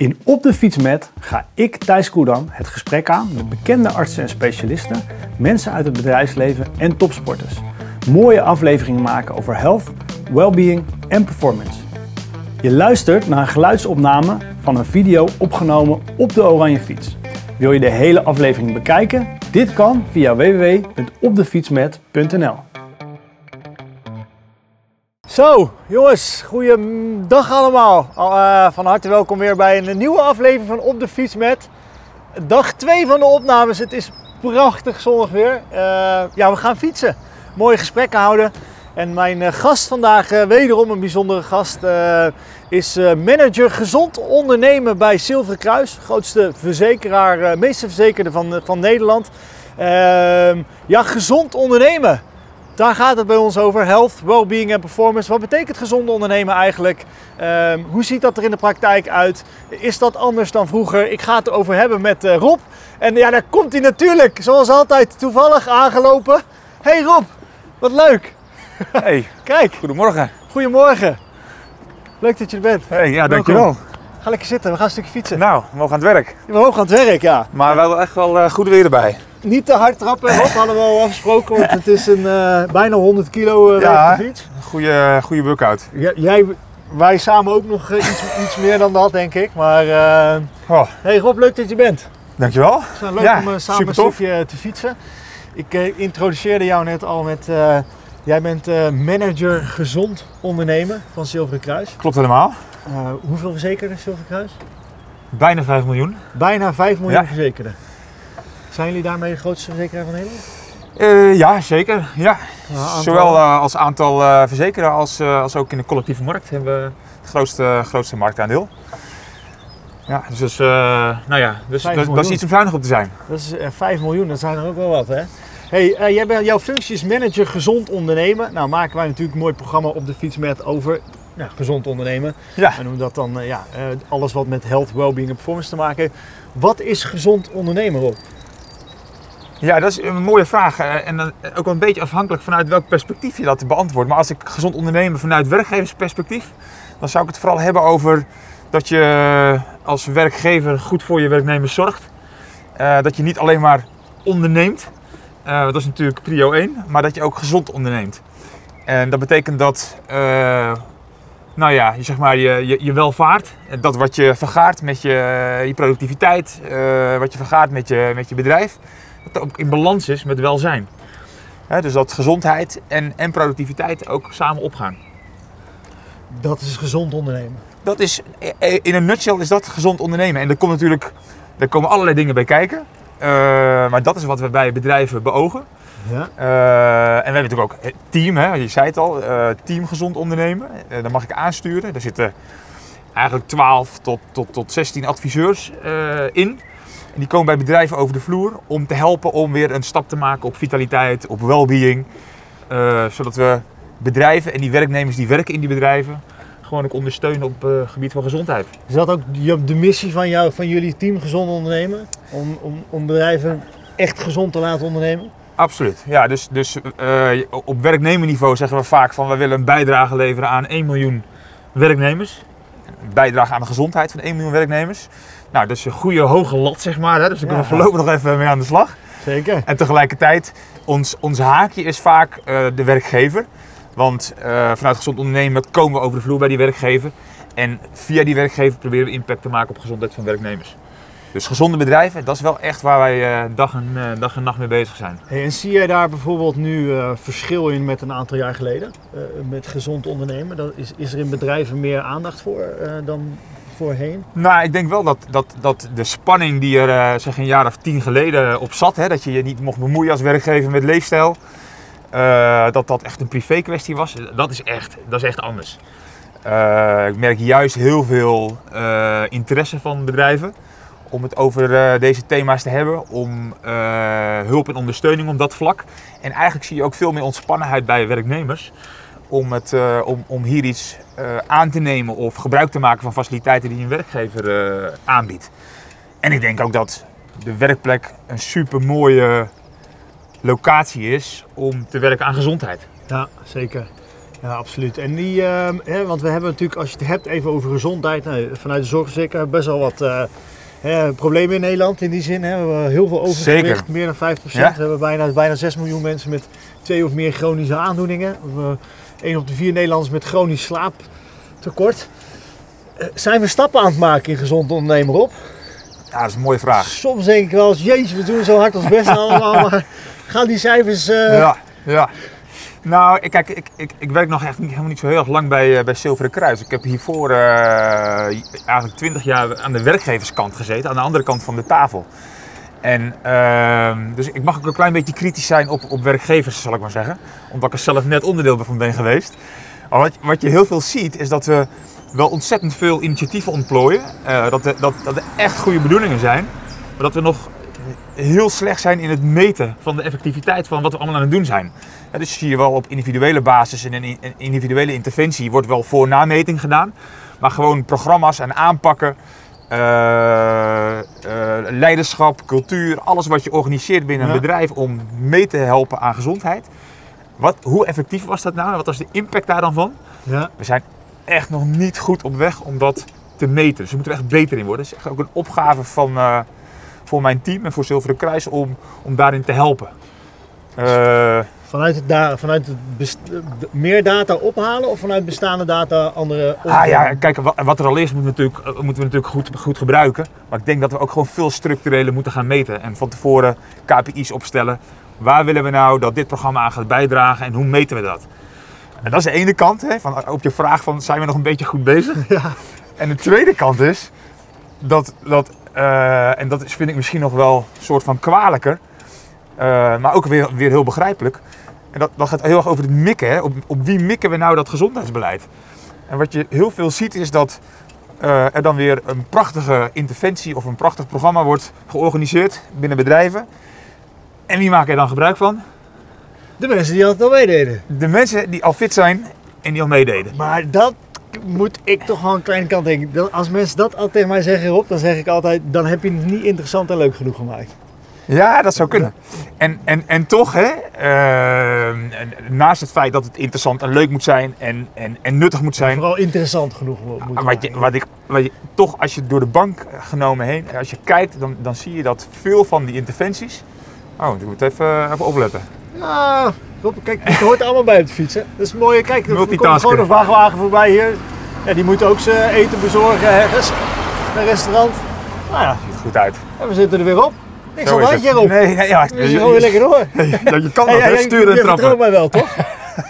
In Op de Fiets met ga ik, Thijs Koedam, het gesprek aan met bekende artsen en specialisten, mensen uit het bedrijfsleven en topsporters. Mooie afleveringen maken over health, well-being en performance. Je luistert naar een geluidsopname van een video opgenomen op de Oranje Fiets. Wil je de hele aflevering bekijken? Dit kan via www.opdefietsmet.nl. Zo, jongens, goeiedag allemaal. Al, eh, van harte welkom weer bij een nieuwe aflevering van Op de Fiets met dag 2 van de opnames. Het is prachtig zonnig weer. Eh, ja, we gaan fietsen. Mooie gesprekken houden. En mijn eh, gast vandaag, wederom een bijzondere gast, is manager gezond ondernemen bij Zilveren Kruis. Grootste verzekeraar, meeste verzekerde van, van Nederland. Ehm, ja, gezond ondernemen. Daar gaat het bij ons over. Health, well-being en performance. Wat betekent gezond ondernemen eigenlijk? Ehm, hoe ziet dat er in de praktijk uit? Is dat anders dan vroeger? Ik ga het erover hebben met eh, Rob. En ja, daar komt hij natuurlijk, zoals altijd, toevallig aangelopen. Hey Rob, wat leuk. Hey, Kijk, goedemorgen. goedemorgen. Leuk dat je er bent. Hey, ja, dankjewel. Ga lekker zitten, we gaan een stukje fietsen. Nou, we mogen aan het werk. We mogen aan het werk, ja. Maar wel echt wel eh, goed weer erbij. Niet te hard trappen, Rob, hadden we al afgesproken, want het is een eh, bijna 100 kilo uh, Ja. fiets. Goeie, goede workout. Jij, wij samen ook nog eh, iets, iets meer dan dat, denk ik. Maar Oh, hey Rob, leuk dat je bent. dankjewel. Het is leuk Ja, om samen een stukje te fietsen. Ik introduceerde jou net al met... jij bent manager gezond ondernemen van Zilveren Kruis. Klopt helemaal. Hoeveel verzekerden Zilveren Kruis? Bijna 5 miljoen. Bijna 5 miljoen Ja. verzekerden. Zijn jullie daarmee de grootste verzekeraar van Nederland? Eh, ja, zeker. Ja. Aantal- Zowel eh, als aantal eh verzekeren als, als ook in de collectieve markt hebben we het grootste, grootste marktaandeel. Ja, dus, nou ja, dus dat is iets om zuinig op te zijn. Dat is eh, 5 miljoen, dat zijn er ook wel wat, hè? Hey, jij bent, jouw functie is manager gezond ondernemen. Nou maken wij natuurlijk een mooi programma op de fiets met over nou, gezond ondernemen. Ja. We noemen dat dan ja, alles wat met health, well-being en performance te maken heeft. Wat is gezond ondernemen, Rob? Ja, dat is een mooie vraag. eh, En dan ook wel een beetje afhankelijk vanuit welk perspectief je dat beantwoordt. Maar als ik gezond ondernemen vanuit werkgeversperspectief, dan zou ik het vooral hebben over dat je als werkgever goed voor je werknemers zorgt. Eh, dat je niet alleen maar onderneemt, eh, dat is natuurlijk prio 1, maar dat je ook gezond onderneemt. En dat betekent dat, eh, nou ja, je, zeg maar, je, je, je welvaart, dat wat je vergaart met je, je productiviteit, eh, wat je vergaart met je, met je bedrijf, ook in balans is met welzijn. Dus dat gezondheid en, en productiviteit ook samen opgaan. Dat is gezond ondernemen. Dat is, eh, in een nutshell is dat gezond ondernemen. En er komt natuurlijk, er komen allerlei dingen bij kijken. Eh, maar dat is wat we bij bedrijven beogen. Ja. Eh, en we hebben natuurlijk ook team, hè, je zei het al, team gezond ondernemen. Daar mag ik aansturen. Daar zitten eigenlijk 12 tot, tot, tot 16 adviseurs in. Die komen bij bedrijven over de vloer om te helpen om weer een stap te maken op vitaliteit, op well-being. Eh, zodat we bedrijven en die werknemers die werken in die bedrijven gewoon ook ondersteunen op het gebied van gezondheid. Is dat ook de missie van, jou, van jullie team gezond ondernemen? Om, om, om bedrijven echt gezond te laten ondernemen? Absoluut. Ja, dus, dus eh, op werknemerniveau zeggen we vaak van we willen een bijdrage leveren aan 1 miljoen werknemers. Bijdrage aan de gezondheid van 1 miljoen werknemers. Nou, dat is een goede hoge lat, zeg maar. Hè? Dus daar kunnen we voorlopig nog even mee aan de slag. Zeker. En tegelijkertijd, ons, ons haakje is vaak eh, de werkgever. Want eh, vanuit gezond ondernemen komen we over de vloer bij die werkgever. En via die werkgever proberen we impact te maken op de gezondheid van werknemers. Dus gezonde bedrijven, dat is wel echt waar wij eh, dag, en, eh, dag en nacht mee bezig zijn. Hey, en zie jij daar bijvoorbeeld nu eh, verschil in met een aantal jaar geleden? met gezond ondernemen? Dat is, is er in bedrijven meer aandacht voor dan voorheen? Nou, ik denk wel dat, dat, dat de spanning die er zeg een jaar of tien geleden op zat, hè, dat je je niet mocht bemoeien als werkgever met leefstijl, dat dat echt een privé kwestie was, dat is echt, dat is echt anders. Ik merk juist heel veel interesse van bedrijven om het over eh, deze thema's te hebben, om eh, hulp en ondersteuning op dat vlak. En eigenlijk zie je ook veel meer ontspannenheid bij werknemers om, het, eh, om, om hier iets aan te nemen of gebruik te maken van faciliteiten die een werkgever aanbiedt. En ik denk ook dat de werkplek een super mooie locatie is om te werken aan gezondheid. Ja, zeker. Ja, absoluut. En die, ehm, hè, want we hebben natuurlijk, als je het hebt even over gezondheid, nou, vanuit de zorgverzekeraar best wel wat hè, problemen in Nederland in die zin. Hè. We hebben heel veel overgewicht, Zeker. meer dan 5%. Ja. We hebben bijna, bijna 6 miljoen mensen met twee of meer chronische aandoeningen. We hebben 1 op de 4 Nederlanders met chronisch slaaptekort. Eh, zijn we stappen aan het maken in gezond ondernemer op? Ja, dat is een mooie vraag. Soms denk ik wel eens, jezus, we doen zo hard ons best allemaal, maar gaan die cijfers... eh, Ja, ja. Nou, kijk, ik, ik, ik werk nog echt niet, helemaal niet zo heel erg lang bij, eh, bij Zilveren Kruis. Ik heb hiervoor eh, eigenlijk 20 jaar aan de werkgeverskant gezeten, aan de andere kant van de tafel. En ehm, dus ik mag ook een klein beetje kritisch zijn op, op werkgevers, zal ik maar zeggen. Omdat ik er zelf net onderdeel van ben geweest. Maar wat, wat je heel veel ziet, is dat we wel ontzettend veel initiatieven ontplooien. Eh, dat, dat, dat er echt goede bedoelingen zijn. Maar dat we nog heel slecht zijn in het meten van de effectiviteit van wat we allemaal aan het doen zijn. Ja, dus zie je wel op individuele basis en een in- een individuele interventie wordt wel voor-nameting gedaan. Maar gewoon programma's en aanpakken, eh, eh, leiderschap, cultuur, alles wat je organiseert binnen een Ja. bedrijf om mee te helpen aan gezondheid. Wat, hoe effectief was dat nou en wat was de impact daar dan van? ja. We zijn echt nog niet goed op weg om dat te meten. Dus we moeten er echt beter in worden. Het is echt ook een opgave van, eh, voor mijn team en voor Zilveren Kruis om, om daarin te helpen. Eh, Vanuit, het da- vanuit het meer data ophalen of vanuit bestaande data andere ah ja, kijk, wa- wat er al is, moeten we natuurlijk, eh, moeten we natuurlijk goed, goed gebruiken. Maar ik denk dat we ook gewoon veel structureler moeten gaan meten. En van tevoren KPI's opstellen. Waar willen we nou dat dit programma aan gaat bijdragen en hoe meten we dat? En dat is de ene kant, hè, van, op je vraag van zijn we nog een beetje goed bezig? Ja. En de tweede kant is dat, dat en dat is, vind ik misschien nog wel een soort van kwalijker, eh, maar ook weer, weer heel begrijpelijk. En dat, dat gaat heel erg over het mikken. Hè? Op, op wie mikken we nou dat gezondheidsbeleid? En wat je heel veel ziet is dat eh, er dan weer een prachtige interventie of een prachtig programma wordt georganiseerd binnen bedrijven. En wie maken er dan gebruik van? De mensen die al meededen. De mensen die al fit zijn en die al meededen. Maar dat moet ik toch wel een kleine kant denken. Als mensen dat altijd tegen mij zeggen, Rob, dan zeg ik altijd, dan heb je het niet interessant en leuk genoeg gemaakt. Ja, dat zou kunnen. En, en, en toch, hè, eh, naast het feit dat het interessant en leuk moet zijn en, en, en nuttig moet zijn, Vooral interessant genoeg mo- moet wat je, maken. wat ik, wat je toch als je door de bank genomen heen, als je kijkt, dan, dan zie je dat veel van die interventies. Oh, ik moet even, even opletten. Ja, kijk, het hoort allemaal bij de fietsen. Dat is mooi. Kijk, er komt gewoon een vrachtwagen voorbij hier. Ja, die moet ook zijn eten bezorgen ergens. Een restaurant. Nou ja, Ziet er goed uit. en we zitten er weer op. Niks aan het het. handje, Rob. Nee, nee, ja, We gaan weer lekker door. Ja, je kan dat, hey, hè? hey, Sturen en je trappen. mij wel, toch?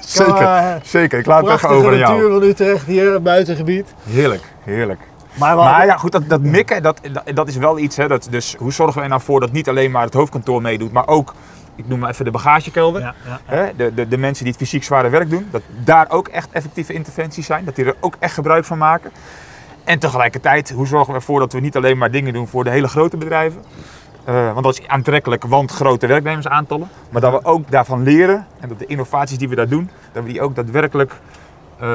Zeker, eh, zeker. Ik laat het Prachtige over aan jou. natuur van Utrecht hier, het buitengebied. Heerlijk, heerlijk. Maar, Maar ja, goed, dat, dat mikken, dat, dat, dat is wel iets. Hè, dat, dus hoe zorgen we er nou voor dat niet alleen maar het hoofdkantoor meedoet, maar ook, ik noem maar even de bagagekelder. Ja, ja. Hè, de, de, de mensen die het fysiek zware werk doen, dat daar ook echt effectieve interventies zijn. Dat die er ook echt gebruik van maken. En tegelijkertijd, hoe zorgen we ervoor dat we niet alleen maar dingen doen voor de hele grote bedrijven. Eh, want dat is aantrekkelijk, want grote werknemersaantallen. Maar dat we ook daarvan leren en dat de innovaties die we daar doen, dat we die ook daadwerkelijk, eh,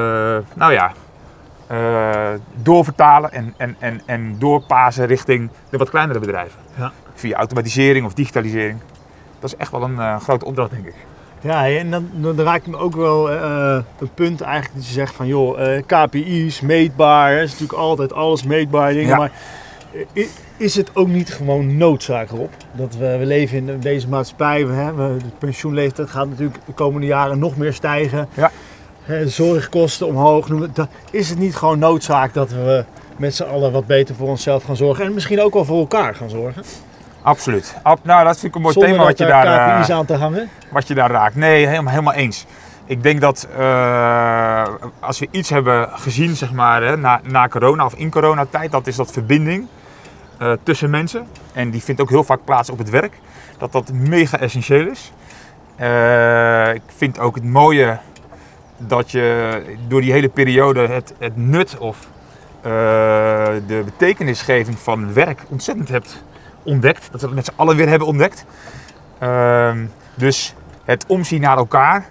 nou ja, eh, doorvertalen en, en, en, en doorpasen richting de wat kleinere bedrijven. Ja. Via automatisering of digitalisering. Dat is echt wel een eh, grote opdracht, denk ik. Ja, en dan, dan raakt me ook wel eh het punt eigenlijk dat je zegt van joh, eh, KPI's, meetbaar, hè, is natuurlijk altijd alles meetbaar dingen, Ja. maar eh, is het ook niet gewoon noodzaak erop? Dat we, we leven in deze maatschappij, we, hè, we- de pensioenleeftijd gaat natuurlijk de komende jaren nog meer stijgen. Ja. Zorgkosten omhoog, noem het- dat- is het niet gewoon noodzaak dat we met z'n allen wat beter voor onszelf gaan zorgen en misschien ook wel voor elkaar gaan zorgen? Absoluut. Ab- nou, dat vind ik een mooi Zonder thema wat je, daar, KPI's eh, aan te hangen. wat je daar raakt. Nee, helemaal, helemaal eens. Ik denk dat eh, als we iets hebben gezien, zeg maar, hè, na, na corona of in coronatijd, dat is dat verbinding eh, tussen mensen. En die vindt ook heel vaak plaats op het werk. Dat dat mega essentieel is. Ik vind ook het mooie dat je door die hele periode het, het nut of de betekenisgeving van werk ontzettend hebt ontdekt. Dat we het met z'n allen weer hebben ontdekt. Ehm, dus het omzien naar elkaar,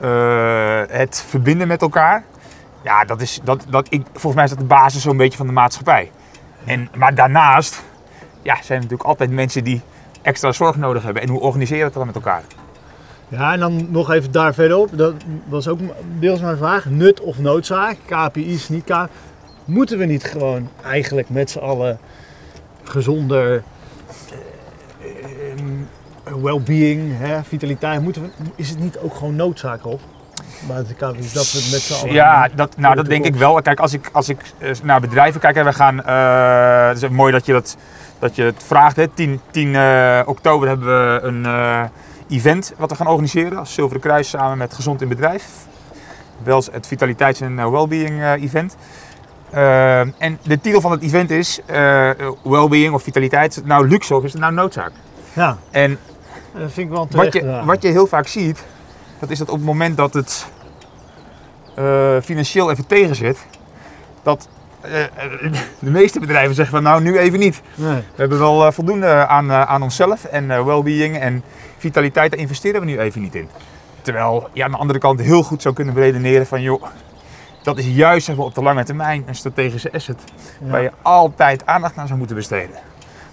eh, het verbinden met elkaar. Ja, dat is, dat, dat, ik, volgens mij is dat de basis zo'n beetje van de maatschappij. En, maar daarnaast ja, zijn er natuurlijk altijd mensen die extra zorg nodig hebben. En hoe organiseer je dat dan met elkaar? Ja, en dan nog even daar verderop. Dat was ook deels mijn vraag. Nut of noodzaak? KPI's, niet KPI's. Moeten we niet gewoon eigenlijk met z'n allen gezonder well-being, hè, vitaliteit, moeten we, is het niet ook gewoon noodzaak op? Buiten de KPI's, dat we het met z'n allen Ja, dat, nou, dat denk ik wel. Kijk, als ik, als ik eh, naar bedrijven kijk, en we gaan. eh, het is mooi dat je, dat, dat je het vraagt. Hè. 10, 10 eh, oktober hebben we een eh, event wat we gaan organiseren als Zilveren Kruis samen met Gezond in Bedrijf. Wel het Vitaliteits- en eh, Wellbeing eh, Event. Eh, en de titel van het event is eh Wellbeing of Vitaliteit. Is het nou luxe of is het nou noodzaak? Ja, En dat vind ik wel wat je, wat je heel vaak ziet, dat is dat op het moment dat het eh, financieel even tegen zit, dat eh, de meeste bedrijven zeggen van nou nu even niet. Nee. We hebben wel voldoende aan, aan onszelf en well-being en vitaliteit, daar investeren we nu even niet in. Terwijl je aan de andere kant heel goed zou kunnen redeneren van joh, dat is juist zeg maar, op de lange termijn een strategische asset Ja. waar je altijd aandacht aan zou moeten besteden.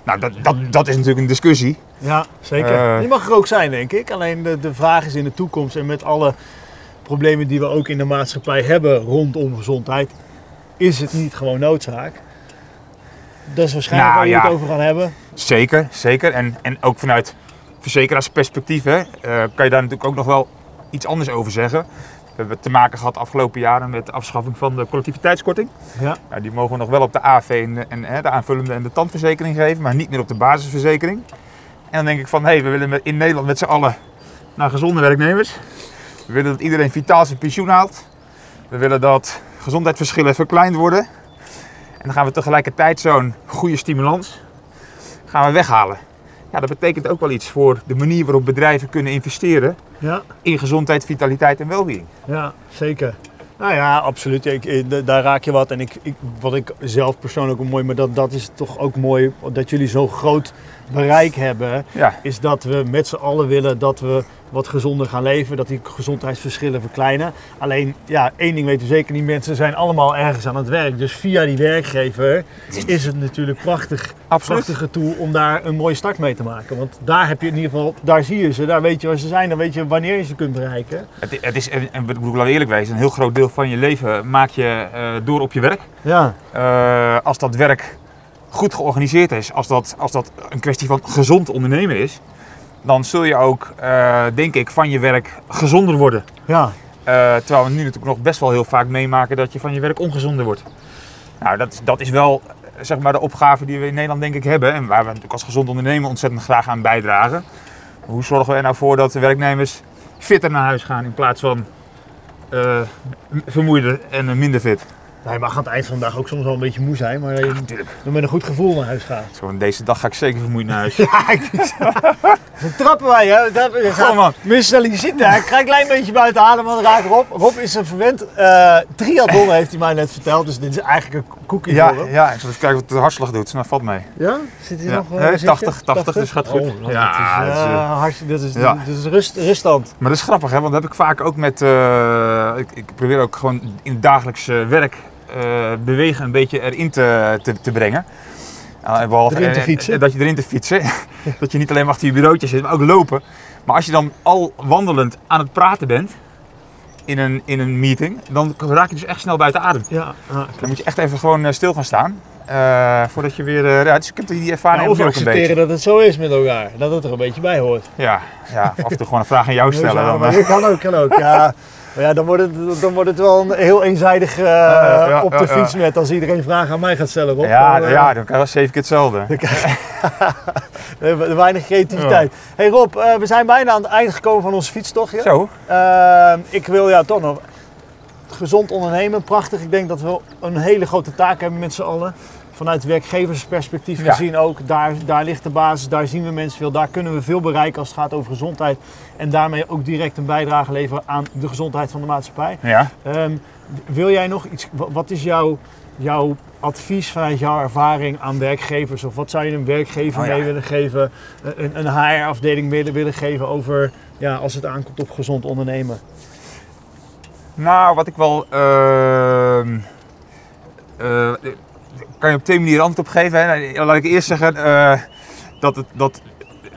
Nou, dat, dat, dat is natuurlijk een discussie. Ja, zeker. Eh. Die mag er ook zijn, denk ik. Alleen de, de vraag is in de toekomst en met alle problemen die we ook in de maatschappij hebben rondom gezondheid, is het niet gewoon noodzaak? Dat is waarschijnlijk Nou, waar we ja. het over gaan hebben. Zeker, zeker. En, en ook vanuit verzekeraarsperspectief hè, eh, kan je daar natuurlijk ook nog wel iets anders over zeggen. We hebben te maken gehad de afgelopen jaren met de afschaffing van de collectiviteitskorting. Ja, Nou, die mogen we nog wel op de AV en, en hè, de aanvullende en de tandverzekering geven, maar niet meer op de basisverzekering. En dan denk ik van, hé, we willen met- in Nederland met z'n allen naar gezonde werknemers. We willen dat iedereen vitaal zijn pensioen haalt. We willen dat gezondheidsverschillen verkleind worden. En dan gaan we tegelijkertijd zo'n goede stimulans gaan we weghalen. Ja, dat betekent ook wel iets voor de manier waarop bedrijven kunnen investeren ja, in gezondheid, vitaliteit en welbeing. ja zeker. Nou ja, absoluut. Ik, daar raak je wat. En ik, ik, wat ik zelf persoonlijk ook mooi, maar dat, dat is toch ook mooi dat jullie zo groot bereik hebben. Ja, is dat we met z'n allen willen dat we wat gezonder gaan leven, dat die gezondheidsverschillen verkleinen. Alleen, ja, één ding weten we zeker, die mensen zijn allemaal ergens aan het werk. Dus via die werkgever is het natuurlijk prachtig, absoluut. prachtige tool om daar een mooie start mee te maken. Want daar heb je in ieder geval, daar zie je ze, daar weet je waar ze zijn, dan weet je wanneer je ze kunt bereiken. Het, het is, en en ik moet wel eerlijk wezen, een heel groot deel van je leven maak je eh, door op je werk. Ja, Eh, als dat werk goed georganiseerd is, als dat, als dat een kwestie van gezond ondernemen is, dan zul je ook, eh, denk ik, van je werk gezonder worden. ja, Eh, terwijl we nu natuurlijk nog best wel heel vaak meemaken dat je van je werk ongezonder wordt. Nou, dat, is- dat is wel eh, zeg maar, de opgave die we in Nederland denk ik hebben en waar we natuurlijk als gezond ondernemer ontzettend graag aan bijdragen. Hoe zorgen we er nou voor dat de werknemers fitter naar huis gaan in plaats van vermoeider en minder fit? Je mag aan het eind van de dag ook soms wel een beetje moe zijn, maar dat je Natuurlijk. dan met een goed gevoel naar huis gaat. Zo, deze dag ga ik zeker vermoeid naar huis. Ja, ik Dan trappen wij, hè? We Gewoon, man. Je zit daar. Ik ga een klein beetje buiten adem, want raak Rob. Rob is een verwend eh triathlon, heeft hij mij net verteld. Dus dit is eigenlijk een cookie Ja, voor hem. ja, ik zal even kijken wat de hartslag doet. Nou, valt mee. Ja? Zit hij Ja. nog? eh, Nee, zit je? 80, 80, dus gaat goed. Oh, nou, Ja, dat is, dat is, eh, hartstikke- dat is, ja. dat is rust, ruststand. Maar dat is grappig, hè? want dat heb ik vaak ook met. eh, ik, ik probeer ook gewoon in het dagelijks eh, werk eh, bewegen een beetje erin te, te, te brengen. Nou, en behalve, Erin te eh, fietsen? eh, dat je erin te fietsen. dat je niet alleen maar achter je bureautje zit, maar ook lopen. Maar als je dan al wandelend aan het praten bent in een, in een meeting, dan raak je dus echt snel buiten adem. Ja, ah, Dan moet je echt even gewoon eh, stil gaan staan. eh, voordat je weer. eh, ja, dus ik heb die ervaring ja, of ook een beetje. accepteren dat het zo is met elkaar. Dat het er een beetje bij hoort. Ja, ja, af en toe gewoon een vraag aan jou stellen. Ja, Dan, eh, dat kan ook, kan ook. Ja. Maar ja, dan wordt, het, dan wordt het wel een heel eenzijdig eh, ja, op de fiets met als iedereen vragen aan mij gaat stellen. Rob. ja, Dan, eh, ja, dan krijg je zeven keer hetzelfde. Weinig creativiteit. Hey Rob, eh, we zijn bijna aan het eind gekomen van onze fietstochtje. Zo, Eh, ik wil ja toch nog gezond ondernemen, prachtig. Ik denk dat we een hele grote taak hebben met z'n allen. Vanuit werkgeversperspectief Ja. gezien ook. Daar, daar ligt de basis, daar zien we mensen veel. Daar kunnen we veel bereiken als het gaat over gezondheid. En daarmee ook direct een bijdrage leveren aan de gezondheid van de maatschappij. ja. Ehm, wil jij nog iets, wa- wat is jouw, jouw advies vanuit jouw ervaring aan werkgevers? Of wat zou je een werkgever Oh ja. mee willen geven, een, een HR-afdeling willen, willen geven over ja, als het aankomt op gezond ondernemen? Nou, wat ik wel. ehm, eh, kan je op twee manieren antwoord op geven. Hè? Nou, Laat ik eerst zeggen eh, dat, het, dat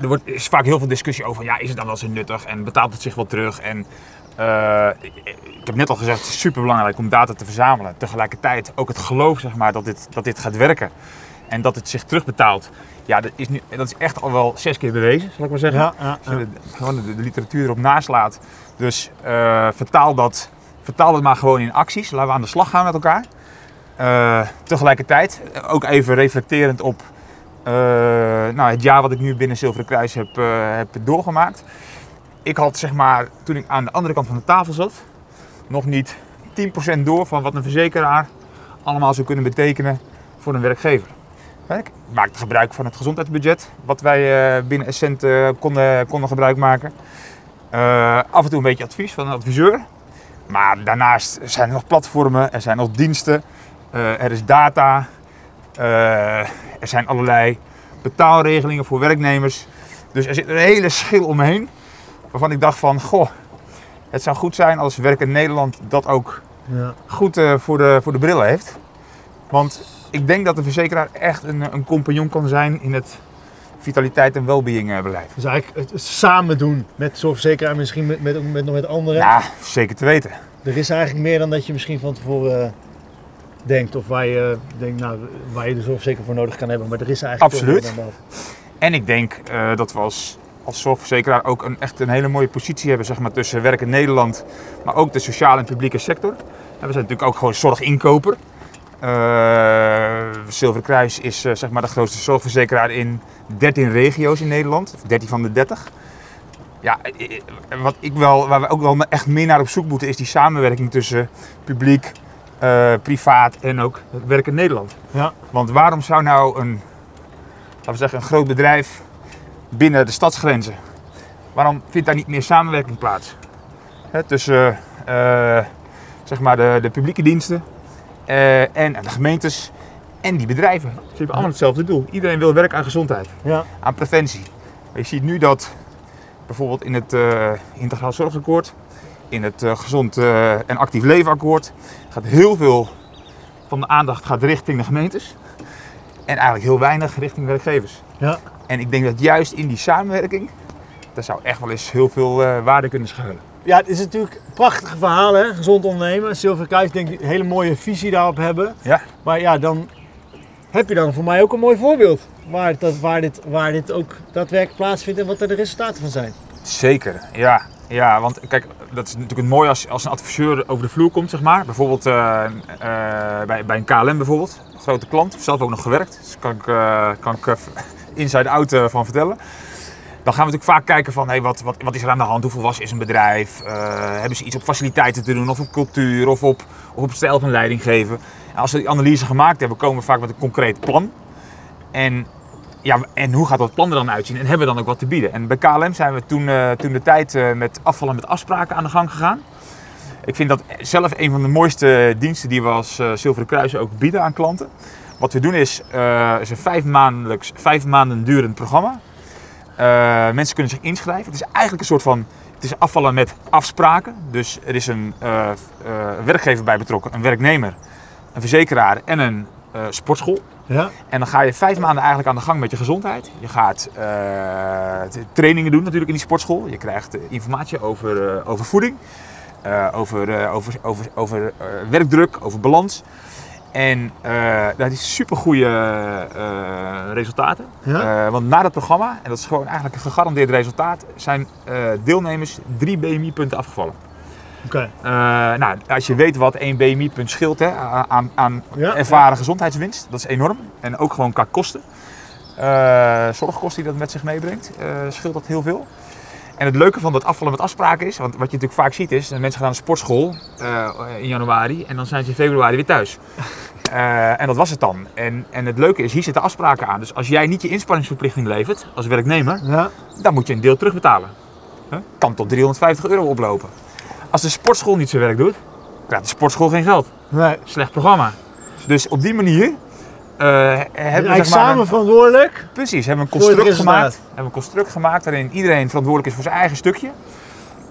er wordt, is vaak heel veel discussie over, ja, is het dan wel zo nuttig en betaalt het zich wel terug? En eh, ik, ik heb net al gezegd, het is super belangrijk om data te verzamelen. Tegelijkertijd ook het geloof, zeg maar, dat dit, dat dit gaat werken en dat het zich terugbetaalt. Ja, dat is, nu, dat is echt al wel zes keer bewezen, zal ik maar zeggen. Ja, ja, Als je de, gewoon de, de literatuur erop naslaat. Dus eh, vertaal, dat, vertaal dat maar gewoon in acties. Laten we aan de slag gaan met elkaar. Eh, tegelijkertijd, ook even reflecterend op eh, nou, het jaar wat ik nu binnen Zilveren Kruis heb, eh, heb doorgemaakt. Ik had zeg maar, toen ik aan de andere kant van de tafel zat, nog niet 10% door van wat een verzekeraar allemaal zou kunnen betekenen voor een werkgever. Ik maakte gebruik van het gezondheidsbudget, wat wij binnen Essent konden, konden gebruik maken. Af en toe een beetje advies van een adviseur. Maar daarnaast zijn er nog platformen, er zijn nog diensten, er is data, eh, er zijn allerlei betaalregelingen voor werknemers. Dus er zit een hele schil omheen waarvan ik dacht van, goh, het zou goed zijn als Werk in Nederland dat ook ja. goed eh, voor, de, voor de brillen heeft. Want ik denk dat de verzekeraar echt een, een compagnon kan zijn in het vitaliteit en wellbeing eh, beleid. Dus eigenlijk het, samen doen met zorgverzekeraar, misschien met, met, met, nog met anderen. Ja, zeker te weten. Er is eigenlijk meer dan dat je misschien van tevoren eh, denkt of waar je, denkt, nou, waar je de zorgverzekeraar voor nodig kan hebben. Maar er is eigenlijk veel Absoluut. meer dan dat. En ik denk eh, dat we als, als zorgverzekeraar ook een, echt een hele mooie positie hebben zeg maar, tussen werk in Nederland, maar ook de sociale en publieke sector. En we zijn natuurlijk ook gewoon zorginkoper. Eh Zilveren Kruis is eh, zeg maar de grootste zorgverzekeraar in 13 regio's in Nederland, of 13 van de 30. Ja, wat ik wel, waar we ook wel echt meer naar op zoek moeten, is die samenwerking tussen publiek, eh, privaat en ook werk in Nederland. Ja. Want waarom zou nou een, laten we zeggen, een groot bedrijf binnen de stadsgrenzen, waarom vindt daar niet meer samenwerking plaats? Hè, tussen eh, zeg maar de, de publieke diensten eh, en de gemeentes en die bedrijven. Ze hebben allemaal hetzelfde doel. Iedereen wil werken aan gezondheid, Ja. aan preventie. Maar je ziet nu dat bijvoorbeeld in het Integraal Zorgakkoord, in het eh, Gezond eh, en Actief Levenakkoord, gaat heel veel van de aandacht gaat richting de gemeentes. En eigenlijk heel weinig richting werkgevers. Ja. En ik denk dat juist in die samenwerking, daar zou echt wel eens heel veel eh, waarde kunnen schuilen. ja, het is natuurlijk prachtige verhalen, hè? gezond ondernemen. Zilveren Kruis denk ik een hele mooie visie daarop hebben. Ja. Maar ja, dan heb je dan voor mij ook een mooi voorbeeld. Waar, dat, waar, dit, waar dit ook daadwerkelijk plaatsvindt en wat er de resultaten van zijn. Zeker, ja. Ja, want kijk, dat is natuurlijk mooi als, als een adviseur over de vloer komt, zeg maar. Bijvoorbeeld eh, eh, bij, bij een KLM bijvoorbeeld, een grote klant, zelf ook nog gewerkt. Dus kan ik, eh, kan ik inside out eh, van vertellen. Dan gaan we natuurlijk vaak kijken van, hey, wat, wat, wat is er aan de hand? Hoe volwassen is een bedrijf? Hebben ze iets op faciliteiten te doen of op cultuur of op, of op stijl van leiding geven? En als we die analyse gemaakt hebben, komen we vaak met een concreet plan. En, ja, en hoe gaat dat plan er dan uitzien? En hebben we dan ook wat te bieden? En bij KLM zijn we toen, eh, toen de tijd eh, met afvallen met afspraken aan de gang gegaan. Ik vind dat zelf een van de mooiste diensten die we als eh, Zilveren Kruis ook bieden aan klanten. Wat we doen is, is een vijf, maandelijks, vijf maanden durend programma. Mensen kunnen zich inschrijven. Het is eigenlijk een soort van het is afvallen met afspraken. Dus er is een werkgever bij betrokken, een werknemer, een verzekeraar en een sportschool. Ja. En dan ga je vijf maanden eigenlijk aan de gang met je gezondheid. Je gaat eh, trainingen doen natuurlijk in die sportschool. Je krijgt eh, informatie over, eh, over voeding, over, over, over, over werkdruk, over balans. En dat is super goede resultaten. Ja. Want na dat programma, en dat is gewoon eigenlijk een gegarandeerd resultaat, zijn deelnemers drie BMI-punten afgevallen. Oké. Eh, nou, als je weet wat één BMI-punt scheelt hè, aan, aan Ja, ervaren gezondheidswinst, dat is enorm. En ook gewoon qua kosten. Eh, zorgkosten die dat met zich meebrengt, eh, scheelt dat heel veel. En het leuke van dat afvallen met afspraken is, want wat je natuurlijk vaak ziet is, dat mensen gaan naar de sportschool in januari en dan zijn ze in februari weer thuis. En dat was het dan. En, en het leuke is, hier zitten afspraken aan. Dus als jij niet je inspanningsverplichting levert als werknemer, Ja. dan moet je een deel terugbetalen. Huh? Kan tot 350 euro oplopen. Als de sportschool niet zijn werk doet, krijgt de sportschool geen geld. Nee. Slecht programma. Dus op die manier eh, hebben we zeg maar, samen verantwoordelijk. precies, hebben we een construct gemaakt. Hebben we een construct gemaakt waarin iedereen verantwoordelijk is voor zijn eigen stukje.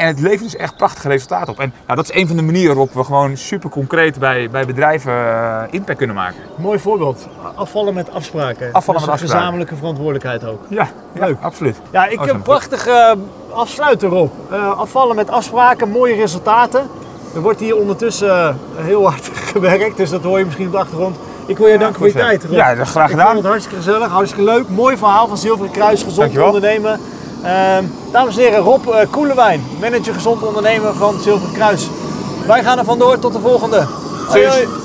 En het levert dus echt prachtige resultaten op. En nou, dat is een van de manieren waarop we gewoon super concreet bij, bij bedrijven eh, impact kunnen maken. Mooi voorbeeld. Afvallen met afspraken. Afvallen Dus met een afspraken. gezamenlijke verantwoordelijkheid ook. Ja, ja Leuk. absoluut. Ja, ik Oh, heb zo'n prachtig eh afsluiter Rob. Eh, afvallen met afspraken, mooie resultaten. Er wordt hier ondertussen heel hard gewerkt, dus dat hoor je misschien op de achtergrond. Ik wil je danken voor je tijd, Rob. Ja, dat graag Ik gedaan. vond het hartstikke gezellig, hartstikke leuk. Mooi verhaal van Zilveren Kruis, gezond Dankjewel. ondernemen. Ehm, dames en heren, Rob eh, Koelewijn, manager gezond ondernemen van Zilveren Kruis. Wij gaan er vandoor, tot de volgende. Hoi.